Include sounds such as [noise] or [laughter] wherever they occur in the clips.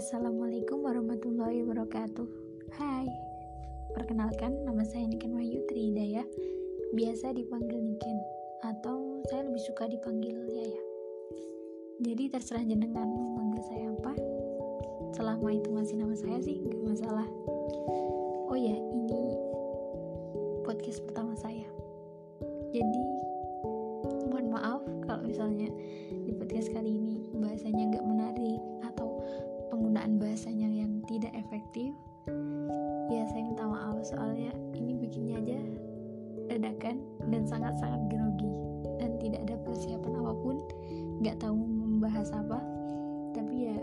Assalamualaikum warahmatullahi wabarakatuh. Hai Perkenalkan, nama saya Niken Wahyu Tridaya. Biasa dipanggil Niken Atau saya lebih suka dipanggil Yaya. Jadi terserah jenengan mau manggil saya apa. Selama itu masih nama saya sih, gak masalah. Oh ya, ini maaf soalnya ini bikinnya aja dadakan dan sangat-sangat grogi dan tidak ada persiapan apa pun nggak tahu membahas apa tapi ya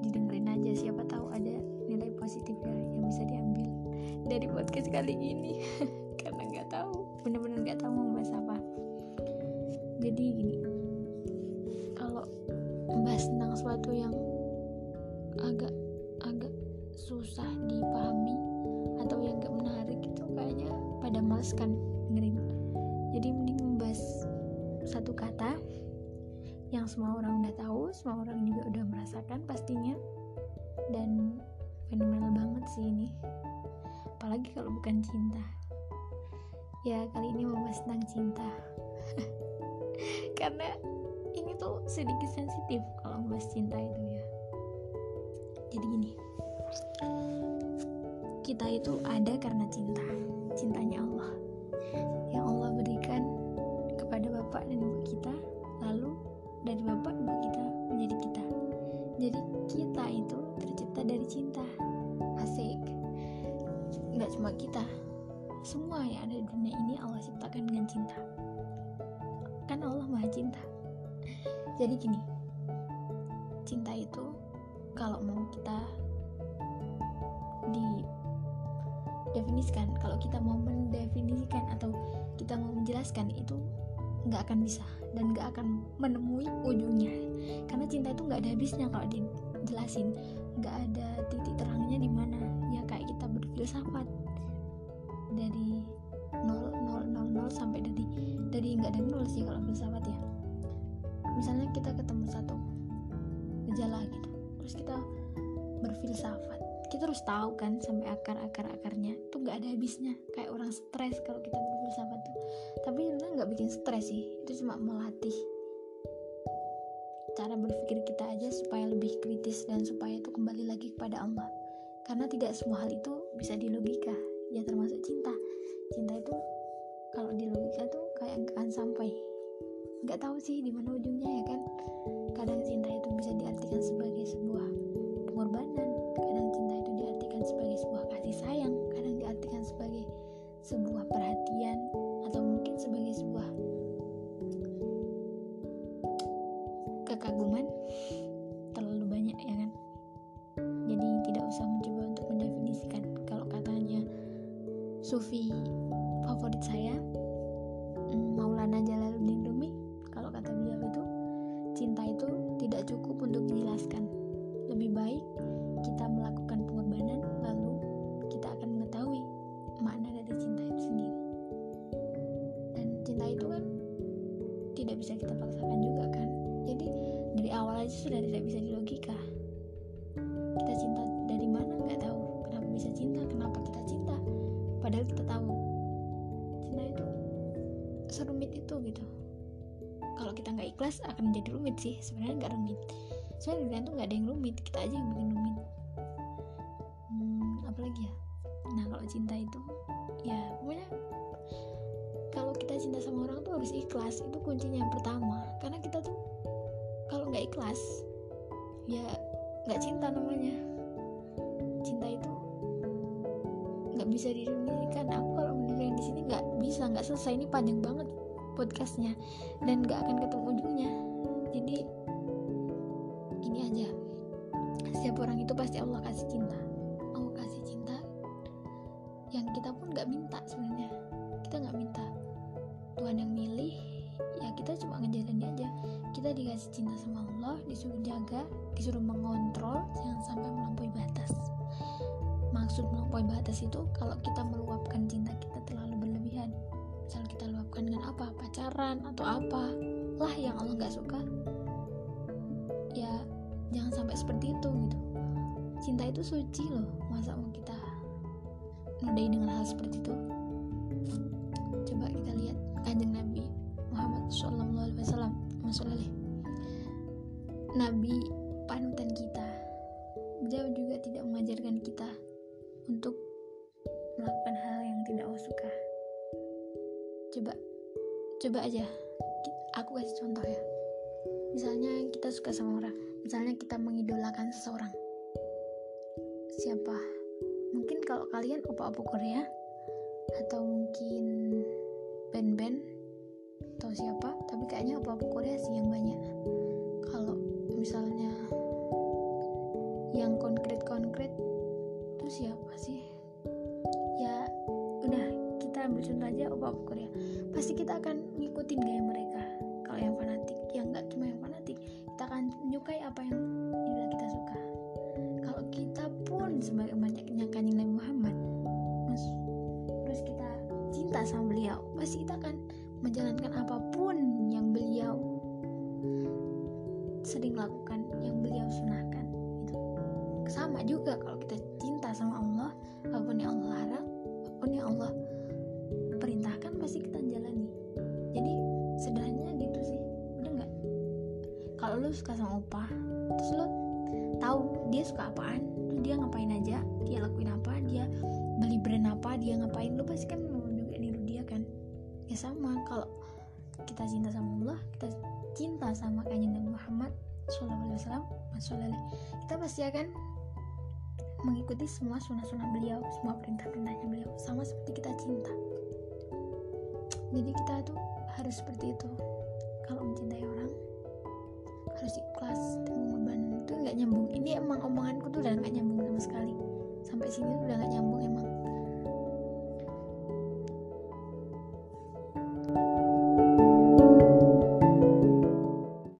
didengerin aja siapa tahu ada nilai positif ya yang bisa diambil dari podcast kali ini. [laughs] Karena nggak tahu bener-bener nggak tahu mau bahas apa. Jadi gini kalau membahas tentang sesuatu yang agak agak susah dipahami pada males kan dengerin. Jadi mending membahas satu kata yang semua orang udah tahu semua orang juga udah merasakan pastinya. Dan fenomenal banget sih ini. Apalagi kalau bukan cinta. Ya kali ini membahas tentang cinta. [laughs] Karena ini tuh sedikit sensitif kalau membahas cinta itu ya. Jadi gini. Kita itu ada karena cinta cintanya Allah. Yang Allah berikan kepada bapak dan ibu kita lalu dari bapak ibu kita menjadi kita. Jadi kita itu tercipta dari cinta. Asik. Nggak cuma kita. Semua yang ada di dunia ini Allah ciptakan dengan cinta. Kan Allah maha cinta. Jadi gini cinta itu kalau mau kita didefinisikan kalau kita mau mendefinisikan atau kita mau menjelaskan itu nggak akan bisa dan nggak akan menemui ujungnya. Karena cinta itu nggak ada habisnya kalau dijelasin. Nggak ada titik terangnya di mana. Ya kayak kita berfilsafat dari 0 0 0 0 sampai dari dari nggak ada nol sih kalau filsafat ya. Misalnya kita ketemu satu gejala gitu terus kita berfilsafat kita harus tahu kan sampai akar akar akarnya tuh nggak ada habisnya. Kayak orang stres kalau kita berfilsafat tuh. Tapi sebenarnya nggak bikin stres sih. Itu cuma melatih cara berpikir kita aja supaya lebih kritis dan supaya itu kembali lagi kepada Allah. Karena tidak semua hal itu bisa di logika ya termasuk cinta. Cinta itu kalau di logika tuh kayak nggak akan sampai. Nggak tahu sih di mana ujungnya ya kan. Kadang cinta itu bisa diartikan sebagai sebuah pengorbanan sebagai sebuah kasih sayang kadang diartikan sebagai sebuah perhatian atau mungkin sebagai sebuah kekaguman. Terlalu banyak ya kan? Jadi tidak usah mencoba untuk mendefinisikan kalau katanya Sufi favorit saya Maulana sudah tidak bisa dilogika. Kita cinta dari mana? Nggak tahu. Kenapa bisa cinta? Kenapa kita cinta? Padahal kita tahu. Cinta itu serumit itu gitu. Kalau kita nggak ikhlas akan menjadi rumit sih. Sebenarnya nggak rumit. Sebenarnya dunia tuh nggak ada yang rumit. Kita aja yang bikin rumit. Hmm, apalagi ya? Nah kalau cinta itu ya pokoknya kalau kita cinta sama orang tuh harus ikhlas. Itu kuncinya yang pertama. Karena kita tuh kalau nggak ikhlas ya nggak cinta namanya. Cinta itu nggak bisa didefinisikan aku kalau mendengarkan di sini nggak bisa nggak selesai. Ini panjang banget podcastnya dan nggak akan ketemu ujungnya. Jadi ini aja. Setiap orang itu pasti Allah kasih cinta. Allah kasih cinta yang kita pun nggak minta sebenarnya. Kita nggak minta. Tuhan yang milih ya kita cuma ngejalani aja kita dikasih cinta sama Allah disuruh jaga disuruh mengontrol jangan sampai melampaui batas. Maksud melampaui batas itu kalau kita meluapkan cinta kita terlalu berlebihan. Misal kita luapkan dengan apa? Pacaran atau apa? Lah yang Allah nggak suka. Ya jangan sampai seperti itu gitu. Cinta itu suci loh. Masa mau kita nodai dengan hal seperti itu Nabi panutan kita. Beliau juga tidak mengajarkan kita untuk melakukan hal yang tidak Allah suka. Coba coba aja. Aku kasih contoh ya. Misalnya kita suka sama orang. Misalnya kita mengidolakan seseorang. Siapa? Mungkin kalau kalian opa-opa Korea atau mungkin band-band atau siapa tapi kayaknya opa-opa Korea sih yang banyak misalnya yang konkret-konkret itu siapa sih? Ya udah kita ambil contoh aja opa-opa Korea. Pasti kita akan ngikutin gaya mereka. Kalau yang fanatik yang nggak cuma yang fanatik kita akan menyukai apa yang kita suka. Kalau kita pun sebagai umatnya kanjeng Nabi Muhammad terus kita cinta sama beliau pasti kita akan menjalankan apa pun yang beliau sering lakukan yang beliau sunahkan itu sama juga kalau kita cinta sama Allah apa pun yang Allah larang apa pun yang Allah perintahkan pasti kita jalani. Jadi sederhananya gitu sih. Udah nggak? Kalau lu suka sama opa terus lu tahu dia suka apaan terus dia ngapain aja dia lakuin apa dia beli brand apa dia ngapain lu pasti kan mau juga niru dia kan. Ya sama kalau kita cinta sama Allah kita cinta sama kanjeng Nabi Muhammad Wasallam kita pasti akan mengikuti semua sunnah-sunnah beliau semua perintah-perintahnya beliau sama seperti kita cinta. Jadi kita tuh harus seperti itu. Kalau mencintai orang harus ikhlas. Dan itu nggak nyambung. Ini emang omonganku tuh udah nggak nyambung sama sekali. Sampai sini udah nggak nyambung